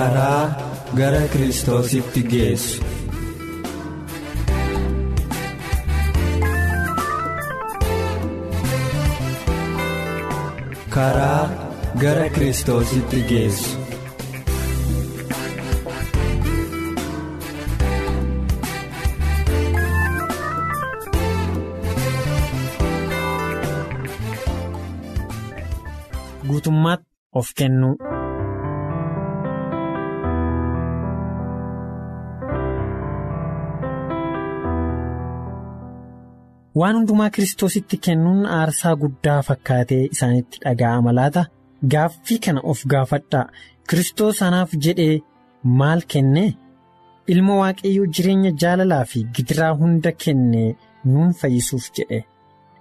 Karaa gara kiristoositti geessu. karaa gara kiristoositti geessu. guutummaatti of kennuu. Waan hundumaa kiristoositti kennuun aarsaa guddaa fakkaatee isaanitti dhaga'ama laata gaaffii kana of gaafadhaa. Kiristoos anaaf jedhee maal kenne ilma waaqayyoo jireenya jaalalaa fi gidiraa hunda kennee nuun fayyisuuf jedhe.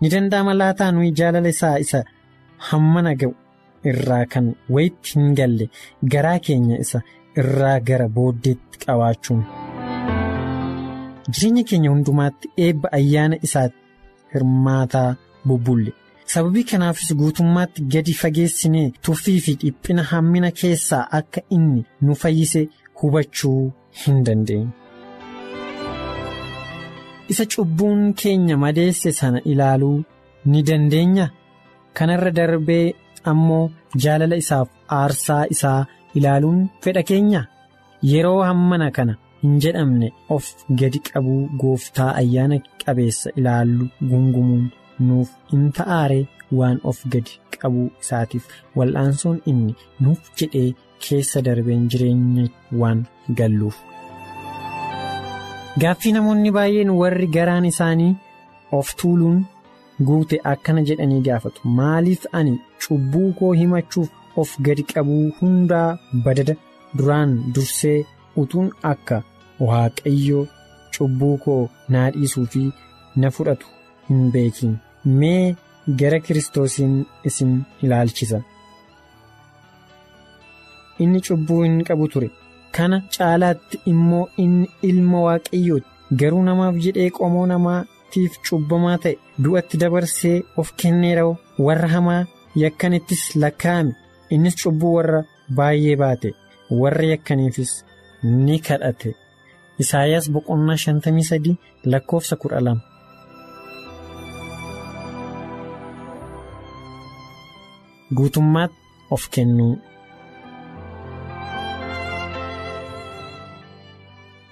Ni danda'ama laataa nuyi jaalala isaa isa hammana ga'u irraa kan wayitti hin galle. Garaa keenya isa irraa gara booddeetti qabaachuun. jireenya keenya hundumaatti eebba ayyaana isaatti hirmaataa bubbulle sababii kanaafis guutummaatti gadi fageessinee tuffii fi dhiphina hammina keessaa akka inni nu fayyise hubachuu hin dandeenye. isa cubbuun keenya madeesse sana ilaaluu ni dandeenya kanarra darbee ammoo jaalala isaaf aarsaa isaa ilaaluun fedha keenya yeroo hammana kana. Hin jedhamne of gadi qabuu gooftaa ayyaana qabeessa ilaallu gungumuun nuuf in ta'aaree waan of gadi qabuu isaatiif wal'aansoon inni nuuf jedhee keessa darbeen jireenya waan galluuf. Gaaffii namoonni baay'een warri garaan isaanii of tuuluun guute akkana jedhanii gaafatu maaliif ani cubbuu koo himachuuf of gadi qabuu hundaa badada duraan dursee. utuun akka waaqayyo cubbuu koo naa dhiisuu fi na fudhatu hin beekin mee gara kiristoosiin isin ilaalchisa. Inni cubbuu hin qabu ture kana caalaatti immoo inni ilma waaqayyooti garuu namaaf jedhee qomoo namaatiif cubbamaa ta'e du'atti dabarsee of kenneera warra hamaa yakkanittis lakkaa'ame innis cubbuu warra baay'ee baate warra yakkaniifis. ni kadhate Isaayyaas boqonnaa shantamii sadii lakkoofsa kudha lama. Guutummaatti of kennuu.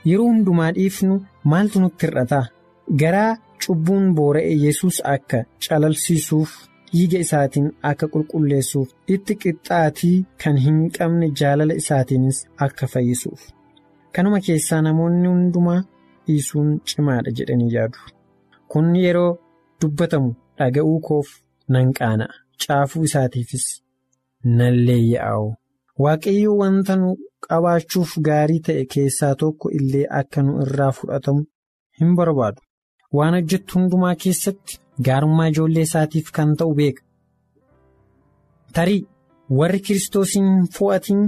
Yeroo hundumaa dhiifnu maaltu nutti hir'ata garaa cubbuun boora'e yesus akka calalsiisuuf dhiiga isaatiin akka qulqulleessuuf itti qixxaatii kan hin qabne jaalala isaatiinis akka fayyisuuf. Kanuma keessaa namoonni hundumaa dhiisuun cimaadha jedhanii yaadu. Kun yeroo dubbatamu dhaga'uu koof nan qaana'a caafuu isaatiifis nan leeyya'u waaqayyo wanta nu qabaachuuf gaarii ta'e keessaa tokko illee akka nu irraa fudhatamu hin barbaadu. Waan hojjettu hundumaa keessatti gaarummaa ijoollee isaatiif kan ta'u beeka. Tarii warri kiristoosiin fo'atiin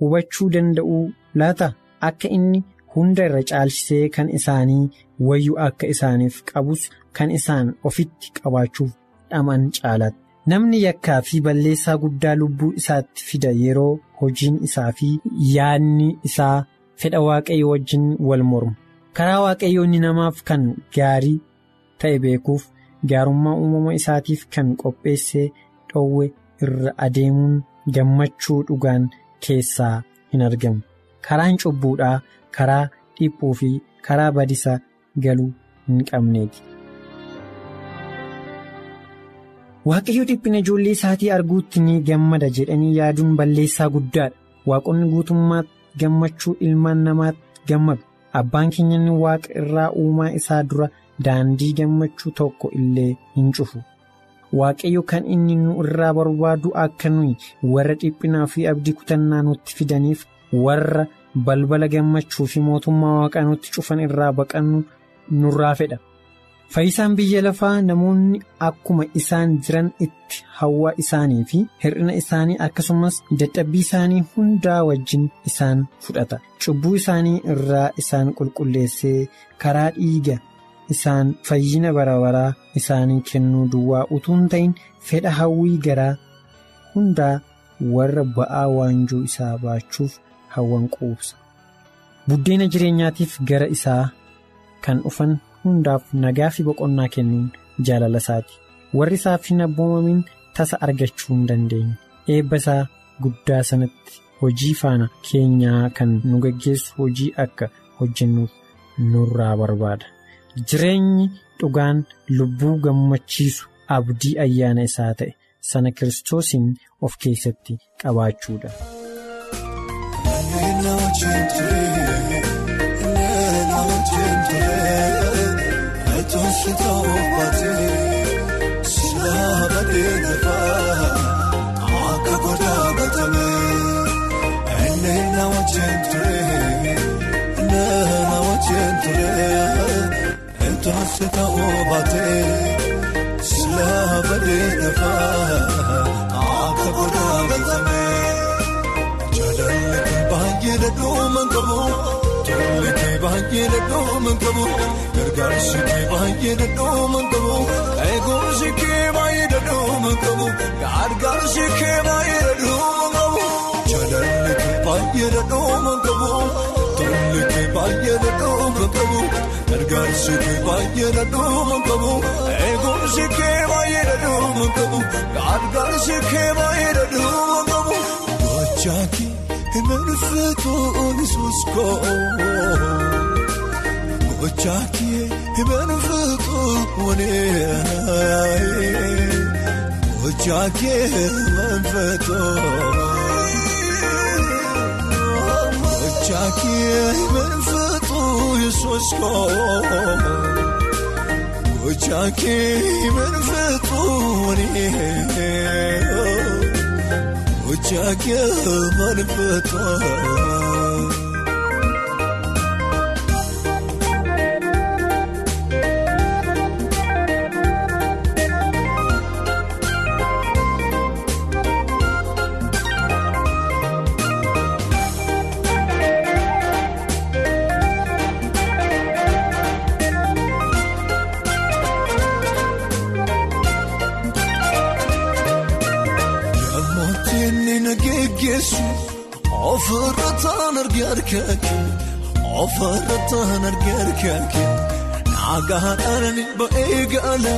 hubachuu danda'uu laata. Akka inni hunda irra caalchisee kan isaanii wayyuu akka isaaniif qabus kan isaan ofitti qabaachuuf dhaman caalaatti. Namni yakkaa fi balleessaa guddaa lubbuu isaatti fida yeroo hojiin isaa fi yaadni isaa fedha waaqayyo wajjin wal mormu. Karaa waaqayyoonni namaaf kan gaarii ta'e beekuuf gaarummaa uumama isaatiif kan qopheessee dhoowwe irra adeemuun gammachuu dhugaan keessaa hin argamu. Karaan cubbuudhaa karaa dhiphuu fi karaa badisa galuu hin qabneeti. Waaqayyo dhiphina ijoollee isaatii arguutti ni gammada jedhanii yaaduun balleessaa guddaadha. Waaqonni guutummaatti gammachuu ilmaan namaatti gammadu. Abbaan keenya waaqa irraa uumaa isaa dura daandii gammachuu tokko illee hin cufu. Waaqayyo kan inni nu irraa barbaadu akka nuyi warra dhiphinaa fi abdii kutannaa nutti fidaniif warra balbala gammachuu fi mootummaa waaqaa nutti cufan irraa baqannu nurraa fedha. Fayyisaan biyya lafaa namoonni akkuma isaan jiran itti hawwa isaanii fi hir'ina isaanii akkasumas dadhabbii isaanii hundaa wajjin isaan fudhata. Cubbuu isaanii irraa isaan qulqulleessee karaa dhiiga isaan fayyina bara baraa isaanii kennuu duwwaa utuu hin ta'in fedha hawwii garaa hundaa warra ba'aa waanjoo isaa baachuuf hawwan quubsa. Buddeena jireenyaatiif gara isaa kan dhufan. hundaaf nagaa fi boqonnaa kennuun jaalala isaati warri isaaf hin abboomamin tasa argachuu hin dandeenye eebba isaa guddaa sanatti hojii faana keenyaa kan nu geggeessu hojii akka hojjennuuf nurraa barbaada jireenyi dhugaan lubbuu gammachiisu abdii ayyaana isaa ta'e sana kiristoosiin of keessatti qabaachuudha. Badee dafaa akka godaa batamee baay'ee dhadhuuma qabu. Jaalalli kee baay'ee dhadhuuma qabu. Gargaarsi kee baay'ee dhadhuuma qabu. Eegumsi kee baay'ee dhadhuuma qabu. Gargaarsi kee baay'ee dhadhuuma qabu. Jaalalli kee baay'ee dhadhuuma qabu. Tolli kee baay'ee dhadhuuma qabu. Gargaarsi kee baay'ee dhadhuuma qabu. Eegumsi kee baay'ee dhadhuuma qabu. Gargaarsi kee baay'ee dhadhuuma qabu. Gochaaki. Emanfeetoon isuuskoo gochaakee emanfeetoon gochaakee emanfeetoon gochaakee emanfeetoon isuuskoo gochaakee emanfeetoon. Gochaakee manfeetoo. Taan argee harkakee ofirra taan argee harkakee naagaadhaan ba'ee gaala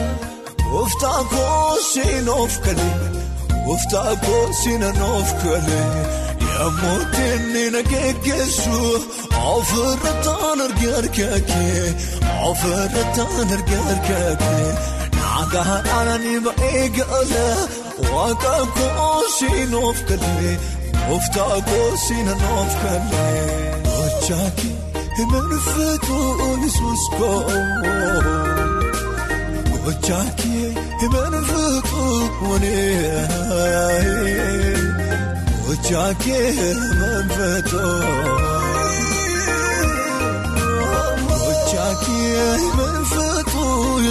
gooftaa koosiin of kalee gooftaa koosiin of kalee yemmuu inni na geggeessu ofirra taan argee harkakee ofirra taan argee harkakee naagaadhaan ba'ee gaala waaqa koosiin of kalee. Gooftaa koosiin noof kalee gochaaki emanfeetoon isuuskoo gochaaki emanfeetoon gochaaki emanfeetoon gochaaki emanfeetoon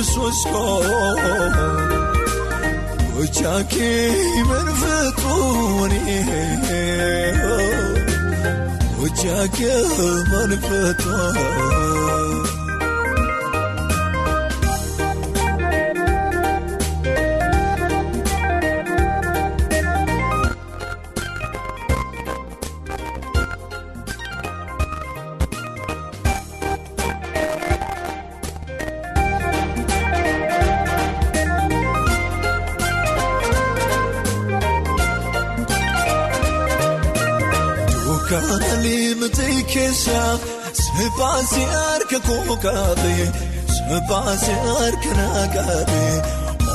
isuuskoo. Gochaakee manfeetooni gochaakee manfeetooni. Kaalee seebaasii harka koo kaatee seebaasii harka naa kaatee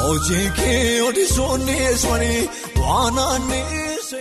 hojii kee odeessoonni eeswanii waan aanneesse.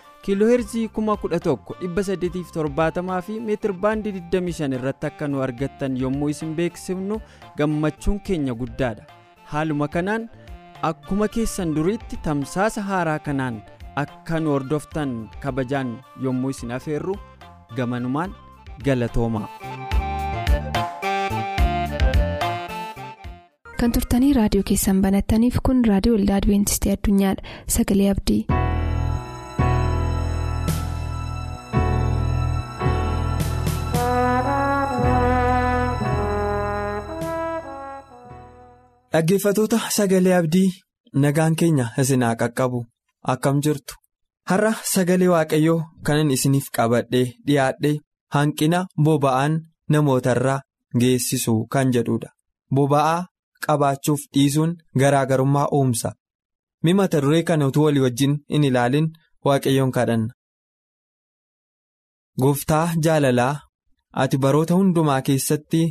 Kiilooheerzii 11,870 fi meetir baandii 25 irratti akka nu argattan yommuu isin beeksifnu gammachuun keenya guddaadha haaluma kanaan akkuma keessan duriitti tamsaasa haaraa kanaan akka nu hordoftan kabajaan yommuu isin afeerru gamanumaan galatoomaa. kan turtanii raadiyoo keessan banattaniif kun raadiyoo waldaa adibeentistii addunyaadha sagalee abdii. Dhaggeeffatoota sagalee abdii nagaan keenya isinaa qaqqabu akkam jirtu har'a sagalee waaqayyoo kanan isiniif qabadhee dhiyaadhee hanqina boba'aan namootarraa geessisu kan jedhudha boba'aa qabaachuuf dhiisuun garaagarummaa uumsa mi mata duree kana utuu walii wajjin hin ilaalin waaqayyoon kadhanna. Gooftaa jaalalaa ati baroota hundumaa keessatti.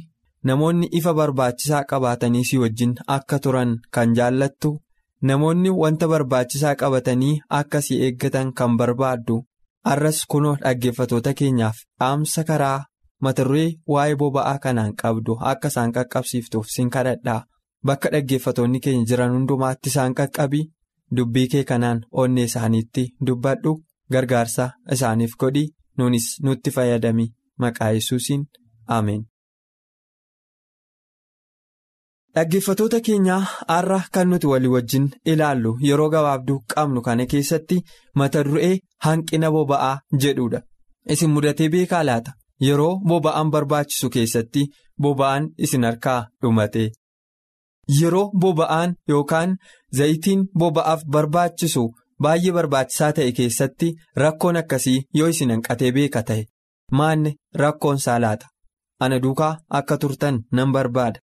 Namoonni ifa barbaachisaa qabaatanii si wajjin akka turan kan jaallattu namoonni wanta barbaachisaa qabatanii akka si eeggatan kan barbaaddu har'as kunoo dhaggeeffatoota keenyaaf dhaamsa karaa mata duree waa'ee boba'aa kanaan qabdu akka isaan qaqqabsiiftuuf sin kadhadhaa bakka dhaggeeffatoonni keenya jiran hundumaatti isaan qaqqabi dubbii kee kanaan onnee isaaniitti dubbadhu gargaarsa isaaniif godhi nuunis nutti fayyadami maqaa yesuusiin ameen. Dhaggeeffatoota keenyaa har'a kan nuti walii wajjin ilaallu yeroo gabaabduu qabnu kana keessatti mata duree hanqina boba'aa jedhudha. Isin mudatee beekaa laata? Yeroo boba'aan barbaachisu keessatti boba'aan isin harkaa dhumate. Yeroo boba'aan yookaan zayitiin boba'aaf barbaachisu baay'ee barbaachisaa ta'e keessatti rakkoon akkasii yoo isin hanqatee beeka ta'e maanne rakkoon laata? Ana duukaa akka turtan nan barbaada.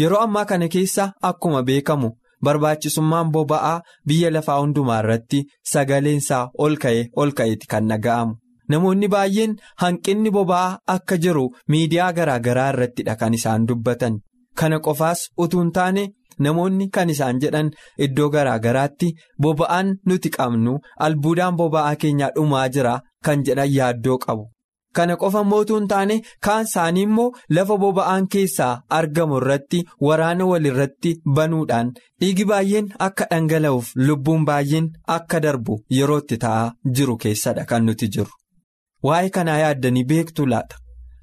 Yeroo ammaa kana keessa akkuma beekamu barbaachisummaan boba'aa biyya lafaa hundumaa irratti sagaleensaa ol ka'ee ol ka'eeti kan dhaga'amu. Namoonni baay'een hanqinni boba'aa akka jiru miidiyaa garaa garaa irrattidha kan isaan dubbatan. Kana qofaas utuu hin taane namoonni kan isaan jedhan iddoo garaa garaatti boba'aan nuti qabnu albuudaan boba'aa keenyaa dhumaa jira kan jedhan yaaddoo qabu. Kana qofa mootuu hin taane kaan isaanii immoo lafa boba'aan keessaa argamu irratti waraana walirratti banuudhaan dhiigi baay'een akka dhangala'uuf lubbuun baay'een akka darbu yeroo itti ta'aa jiru keessadha kan nuti jiru. Waa'ee kanaa yaaddanii beektu laata?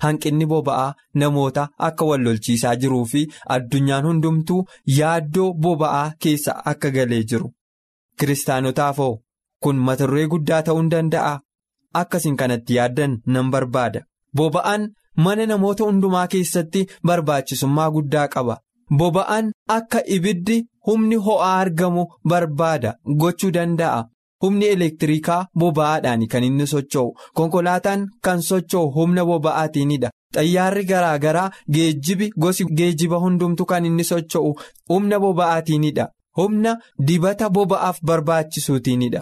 Hanqinni boba'aa namoota akka wal lolchiisaa jiruu fi addunyaan hundumtuu yaaddoo boba'aa keessa akka galee jiru. Kiristaanotaaf hoo kun mata duree guddaa ta'uu hin danda'a? Akkasiin kanatti yaaddan nan barbaada. Boba'aan mana namoota hundumaa keessatti barbaachisummaa guddaa qaba. Boba'aan akka ibiddi humni ho'aa argamu barbaada gochuu danda'a. Humni elektirikaa boba'aadhaan kan inni socho'u. Konkolaataan kan socho'u humna boba'aatiinidha. Xayyaarri garaa garaa geejjibi gosi geejjiba hundumtu kan inni socho'u humna boba'aatiinidha. Humna dibata boba'aaf barbaachisuutiinidha.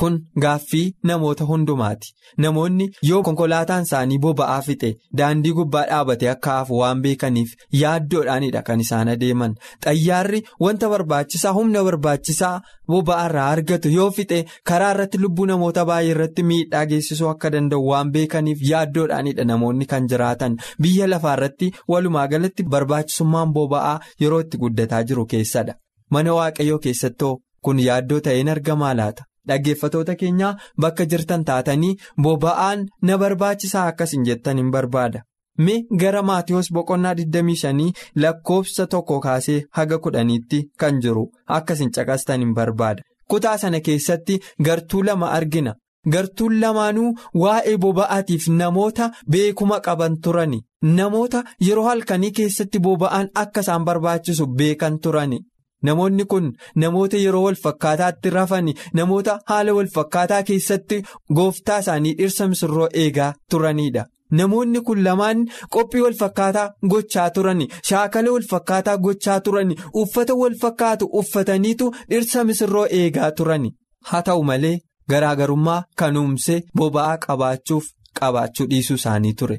Kun gaaffii namoota hundumaati. Namoonni yoo konkolaataan isaanii boba'aa fixe daandii gubbaa dhaabatee akka hafu waan beekaniif yaaddoodhaanidha kan isaan adeeman. Xayyaarri wanta barbaachisaa humna barbaachisaa boba'aa irraa argatu yoo fixe karaa irratti lubbuu namoota baay'ee irratti miidhaa geessisuu akka danda'u waan beekaniif yaaddoodhaanidha namoonni kan jiraatan. Biyya lafaa irratti walumaa galatti barbaachisummaan boba'aa yeroo itti guddataa jiru keessadha. Mana waaqayyoo keessattoo kun yaaddoo ta'een argamaa laata? Dhaggeeffatoota keenyaa bakka jirtan taatanii boba'aan na barbaachisaa akkas hin jettan hin barbaada. Mi gara Maatiyoos boqonnaa 25 lakkoofsa tokko kaasee haga kudhaniitti kan jiru akkas hin caqastan hin barbaada. Kutaa sana keessatti gartuu lama argina. Gartuun lamaanuu waa'ee boba'aatiif namoota beekuma qaban turani. Namoota yeroo halkanii keessatti boba'aan akka isaan barbaachisu beekan turani. Namoonni kun namoota yeroo walfakkaataatti rafan namoota haala walfakkaataa keessatti gooftaa isaanii dhirsa misirroo eegaa turanidha. Namoonni kun lamaan qophii walfakkaataa gochaa turan shaakala walfakkaataa gochaa turan uffata walfakkaatu uffataniitu dhirsa misirroo eegaa turan haa ta'u malee garaagarummaa kan uumse boba'aa qabaachuuf qabaachuu dhiisuu isaanii ture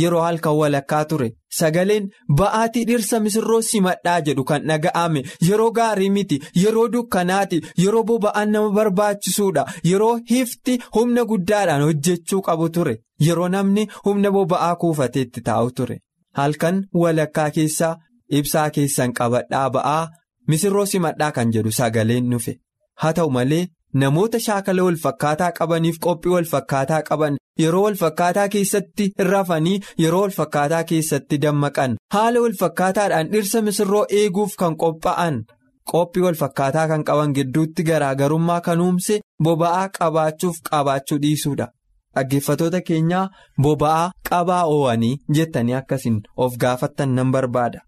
yeroo halkan walakkaa ture. Sagaleen ba'aatii dhirsa misirroo simadhaa jedhu kan dhaga'ame yeroo gaarii miti yeroo dukkanaati yeroo boba'aan nama barbaachisuudha. Yeroo hifti humna guddaadhaan hojjechuu qabu ture. Yeroo namni humna boba'aa kuufateetti taa'u ture. Halkan walakkaa keessaa ibsaa keessan qabadhaa ba'aa misirroo simadhaa kan jedhu sagaleen dhufe. Haa ta'u malee namoota shaakala walfakkaataa qabaniif qophii walfakkaataa qaban yeroo walfakkaataa keessatti rafanii yeroo walfakkaataa keessatti dammaqan haala walfakkaataadhaan dhirsa misirroo eeguuf kan qophaa'an qophii walfakkaataa kan qaban gidduutti garaagarummaa kan uumse boba'aa qabaachuuf qabaachuu dhiisuudha. Dhaggeeffatoota keenyaa boba'aa qabaa oowanii jettanii akkasiin of gaafattan nan barbaada.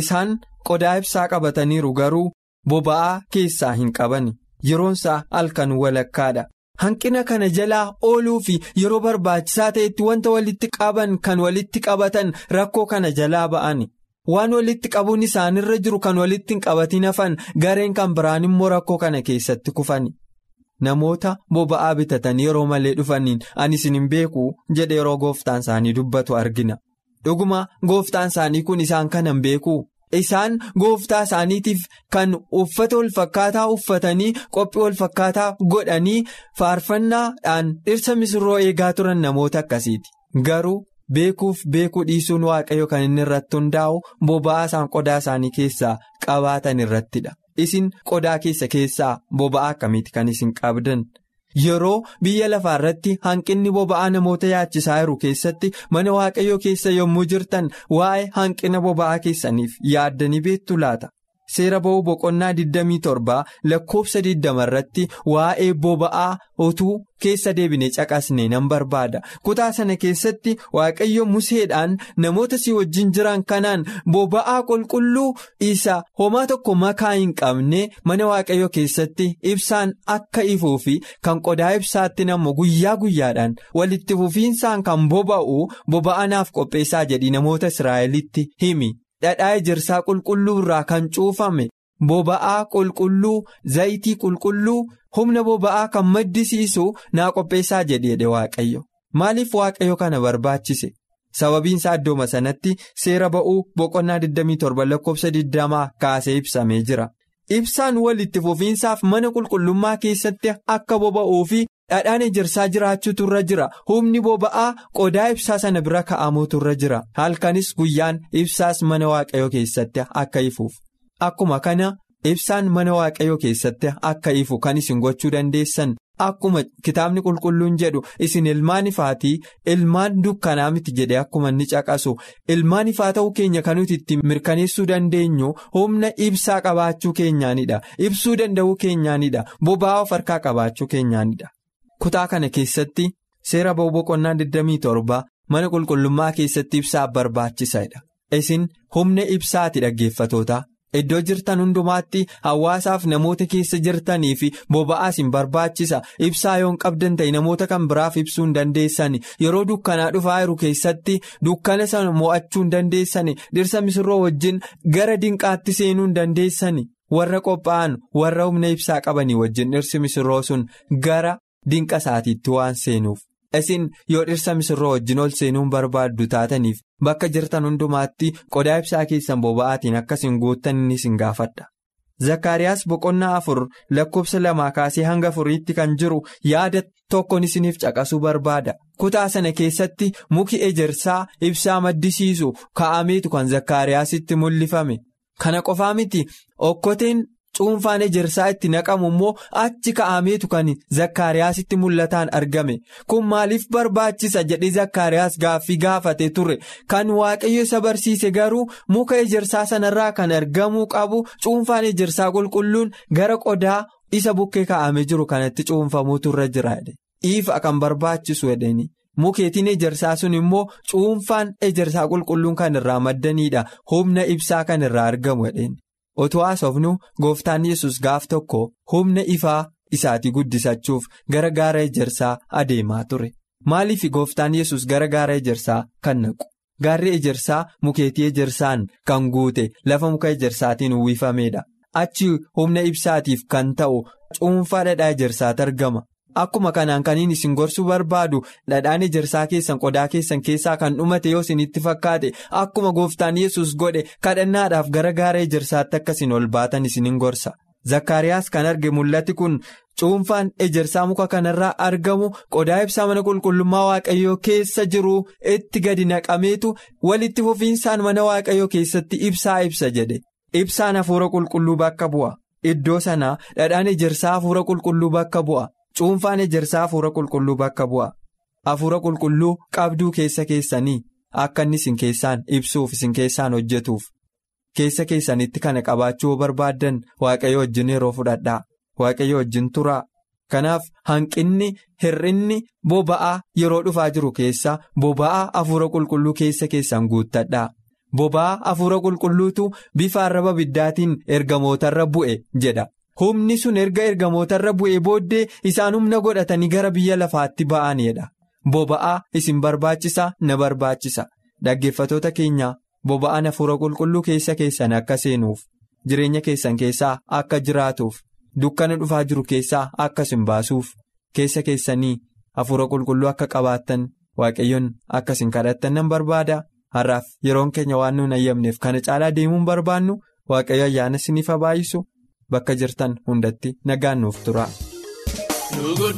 Isaan qodaa ibsaa qabataniiru garuu boba'aa keessaa hin qaban yeroonsaa halkan walakkaadha. Hanqina kana jalaa ooluu fi yeroo barbaachisaa ta'etti wanta walitti qaban kan walitti qabatan rakkoo kana jalaa ba'an. Waan walitti qabuun isaanirra jiru kan walitti hin qabatin hafan gareen kan biraan immoo rakkoo kana keessatti kufani. Namoota boba'aa bitatanii yeroo malee dhufaniin ani isin hin beeku jedhe yeroo gooftaan isaanii dubbatu argina. Dhuguma gooftaan isaanii kun isaan kana hin beeku. Isaan gooftaa isaaniitiif kan uffata walfakkaataa uffatanii qophii walfakkaataa godhanii faarfannaadhaan dhirsa misirroo eegaa turan namoota akkasiiti. Garuu beekuuf beekuu dhiisuun waaqayyo kan inni irratti hundaa'u boba'aa isaan qodaa isaanii keessaa qabaatan irrattidha. Isin qodaa keessa keessaa boba'aa akkamiiti kan isin qabdan yeroo biyya lafaa irratti hanqinni boba'aa namoota yaachisaa jiru keessatti mana waaqayyoo keessa yommuu jirtan waa'ee hanqina boba'aa keessaniif yaaddanii beektu laata seera ba'uu boqonnaa 27 lakkoofsa 20 irratti waa'ee boba'aa utuu keessa deebine caqasne nan barbaada kutaa sana keessatti waaqayyo museedhaan namoota si wajjin jiran kanaan boba'aa qulqulluu isa homaa tokko makaa hin qabne mana waaqayyo keessatti ibsaan akka ifuu fi kan qodaa ibsaatti namoo guyyaa guyyaadhaan walitti fufiinsaan kan boba'u boba'anaaf qopheessaa jedhi namoota israa'elitti himi. Dhadhaa ejersaa qulqulluu irraa kan cuufame boba'aa qulqulluu zayitii qulqulluu humna boba'aa kan maddisiisu naa qopheessaa jedheedhe waaqayyo. Maaliif waaqayyo kana barbaachise? Sababiin isaa iddooma sanatti seera ba'uu boqonnaa 27 lakkoofsa 20 kaasee ibsamee jira. Ibsaan walitti fufiinsaaf mana qulqullummaa keessatti akka boba'uu fi dhadhaan ejersaa jiraachuutu irra jira. Humni boba'aa qodaa ibsaa sana bira ka'amuutu irra jira. Halkanis guyyaan ibsaas mana waaqayyoo keessatti akka ifuuf. Akkuma kana ibsaan mana waaqayyoo keessatti akka ifu kan isin gochuu dandeessan. Akkuma kitaabni qulqulluun jedhu isin ilmaan ifaatii ilmaan dukkanaa miti jedhe akkuma inni caqasu. Ilmaan ifaa ta'uu keenya kan nuti ittiin mirkaneessuu dandeenyu humna ibsaa qabaachuu keenyaanidha. Ibsuu danda'uu keenyaanidha. Boba'aa of harkaa qabaachuu keenyaanidha. Kutaa kana keessatti seera boqonnaa 27 mana qulqullummaa keessatti ibsaaf barbaachisaadha isin humna ibsaati dhaggeeffatoota iddoo jirtan hundumaatti hawaasaaf namoota keessa jirtanii fi boba'aas hin barbaachisa. Ibsaa yoo hin qabdan ta'e namoota kan biraaf ibsuu hin dandeessan yeroo dukkanaa dhufaa jiru keessatti dukkana sana mo'achuu hin dandeessan dhirsa misirroo wajjin gara dinqaatti seenuu hin dandeessan warra qophaa'an warra humna ibsaa qabanii wajjin dhirsi misirroo sun gara. Dinqa isaatiitti waan seenuuf isin yoo dhirsa misirroo wajjin ol seenuun barbaaddu taataniif bakka jirtan hundumaatti qodaa ibsaa keessan boba'aatiin akkasiin guuttan inni isin gaafadha. Zakkaariyaas boqonnaa afur lakkoofsa lamaa kaasee hanga afuriitti kan jiru yaada tokkoon isiniif caqasuu barbaada. Kutaa sana keessatti muki ejersaa ibsaa maddisiisu kaa'ameetu kan Zakkaariyaasitti mul'ifame. Kana qofaa miti okkoteen. Cuunfaan ejersaa itti naqamu immoo achi ka'ameetu kan zakkaariyaasitti mul'ataan argame. Kun maaliif barbaachisa jedhee zakkaariyaas gaaffii gaafate ture? Kan waaqayyo isa barsiise garuu muka ejersaa sanarraa kan argamuu qabu cuunfaan ejersaa qulqulluun gara qodaa isa bukkee ka'amee jiru kanatti cuunfamuutu irra jira ifa kan barbaachisu jedhani mukeetiin ejersaa sun immoo cuunfaan ejersaa qulqulluun kan irraa maddanidha humna ibsaa kan irraa argamu jedhani. Otoo haasofnu gooftaan yesus gaaf tokko humna ifaa isaatii guddisachuuf gara gaara ejersaa adeemaa ture. Maaliif gooftaan yesus gara gaara ejersaa kan naqu? Gaarri ejersaa mukeetii ejersaan kan guute lafa muka ejersaatiin uwwifameedha. Achi humna ibsaatiif kan ta'u cuunfaa dhadhaa ejersaatti argama. Akkuma kanaan kaniin isin gorsuu barbaadu dhadhaan ejersaa keessan qodaa keessan keessaa kan dhumate yoo isinitti fakkaate akkuma gooftaan yesus godhe kadhannaadhaaf gara gaara ejersaatti akkasiin ol baatan isinin gorsa. Zakkaariyaas kan arge mul'ati kun cuunfaan ejersaa muka kanarraa argamu qodaa ibsaa mana qulqullummaa waaqayyoo keessa jiru itti gadi naqameetu walitti fufiinsaan mana waaqayyoo keessatti ibsaa ibsa jedhe. Ibsaan hafuura qulqulluu bakka bu'a. Iddoo sanaa dhadhaan ejersaa hafuura qulqulluu bakka bu'a. Cuunfaan ejersaa hafuura qulqulluu bakka bu'a. Hafuura qulqulluu qabduu keessa keessanii akka inni isin keessaan ibsuuf isin keessaan hojjetuuf. Keessa keessanitti kana qabaachuu barbaaddan waaqayyo wajjin yeroo fudhadhaa. Waaqayyo wajjin turaa. Kanaaf hanqinni hir'inni boba'aa yeroo dhufaa jiru keessa boba'aa hafuura qulqulluu keessa keessan guuttadhaa. Boba'aa hafuura qulqulluutu bifa arraba biddaatiin ergamootarra bu'e jedha. Humni sun erga ergamootarra bu'ee booddee isaan humna godhatanii gara biyya lafaatti ba'anidha. Boba'aa isin barbaachisa na barbaachisa. Dhaggeeffatoota keenya boba'aan hafuura qulqulluu keessa keessan akka seenuuf jireenya keessan keessaa akka jiraatuuf dukkana dhufaa jiru keessaa akka isin baasuuf keessa keessanii hafuura qulqulluu akka qabaattan waaqayyoon akka isin kadhattan nan barbaada. Har'aaf yeroon keenya waan nuun ayyamneef kana caalaa deemuun barbaannu waaqayyo ayyaana isiniif baay'isu bakka jirtan hundatti nagaan nuuf tura. boor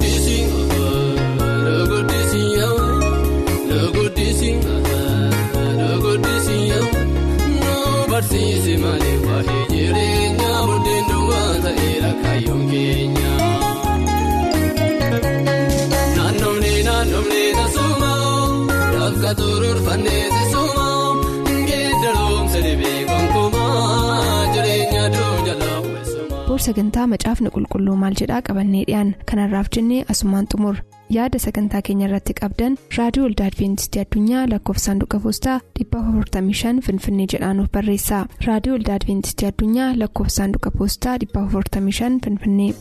sagantaa macaafni qulqulluu maal jedhaa qabannee dhiyaan kanarraaf jennee asumaan xumur yaada sagantaa keenya irratti qabdan raadiyoo olda adventistii addunyaa lakkoofsaanduqa poostaa 455 finfinnee jedhaanuf barreessa raadiyoo olda adventistii addunyaa lakkoofsaanduqa poostaa 455 finfinnee.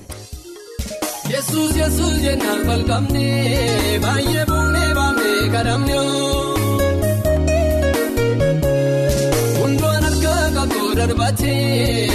yesus yesus jennaan falqabnee baay'ee buunee baafnee kadhamnee. darbatee namni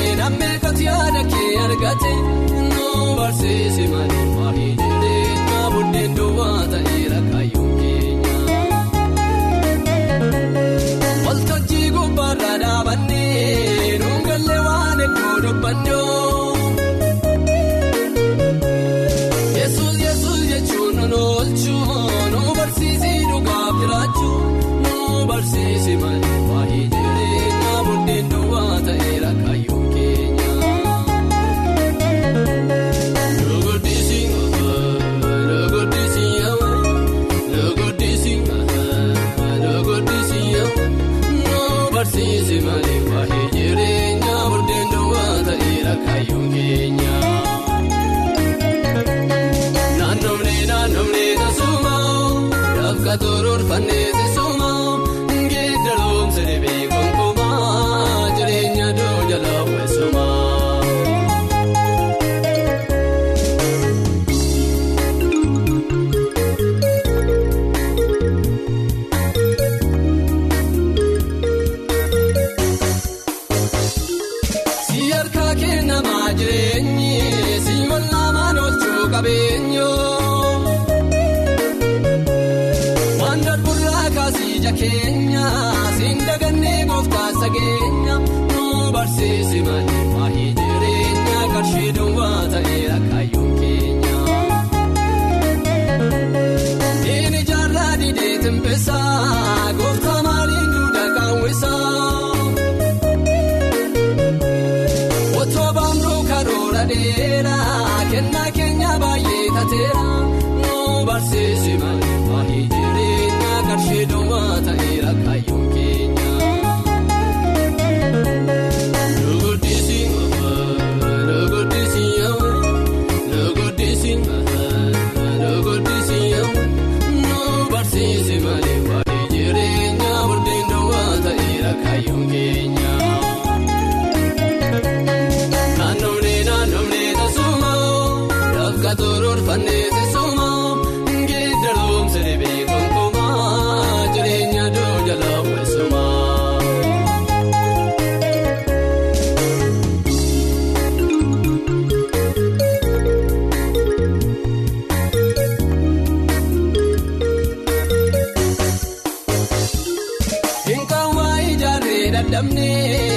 lamne.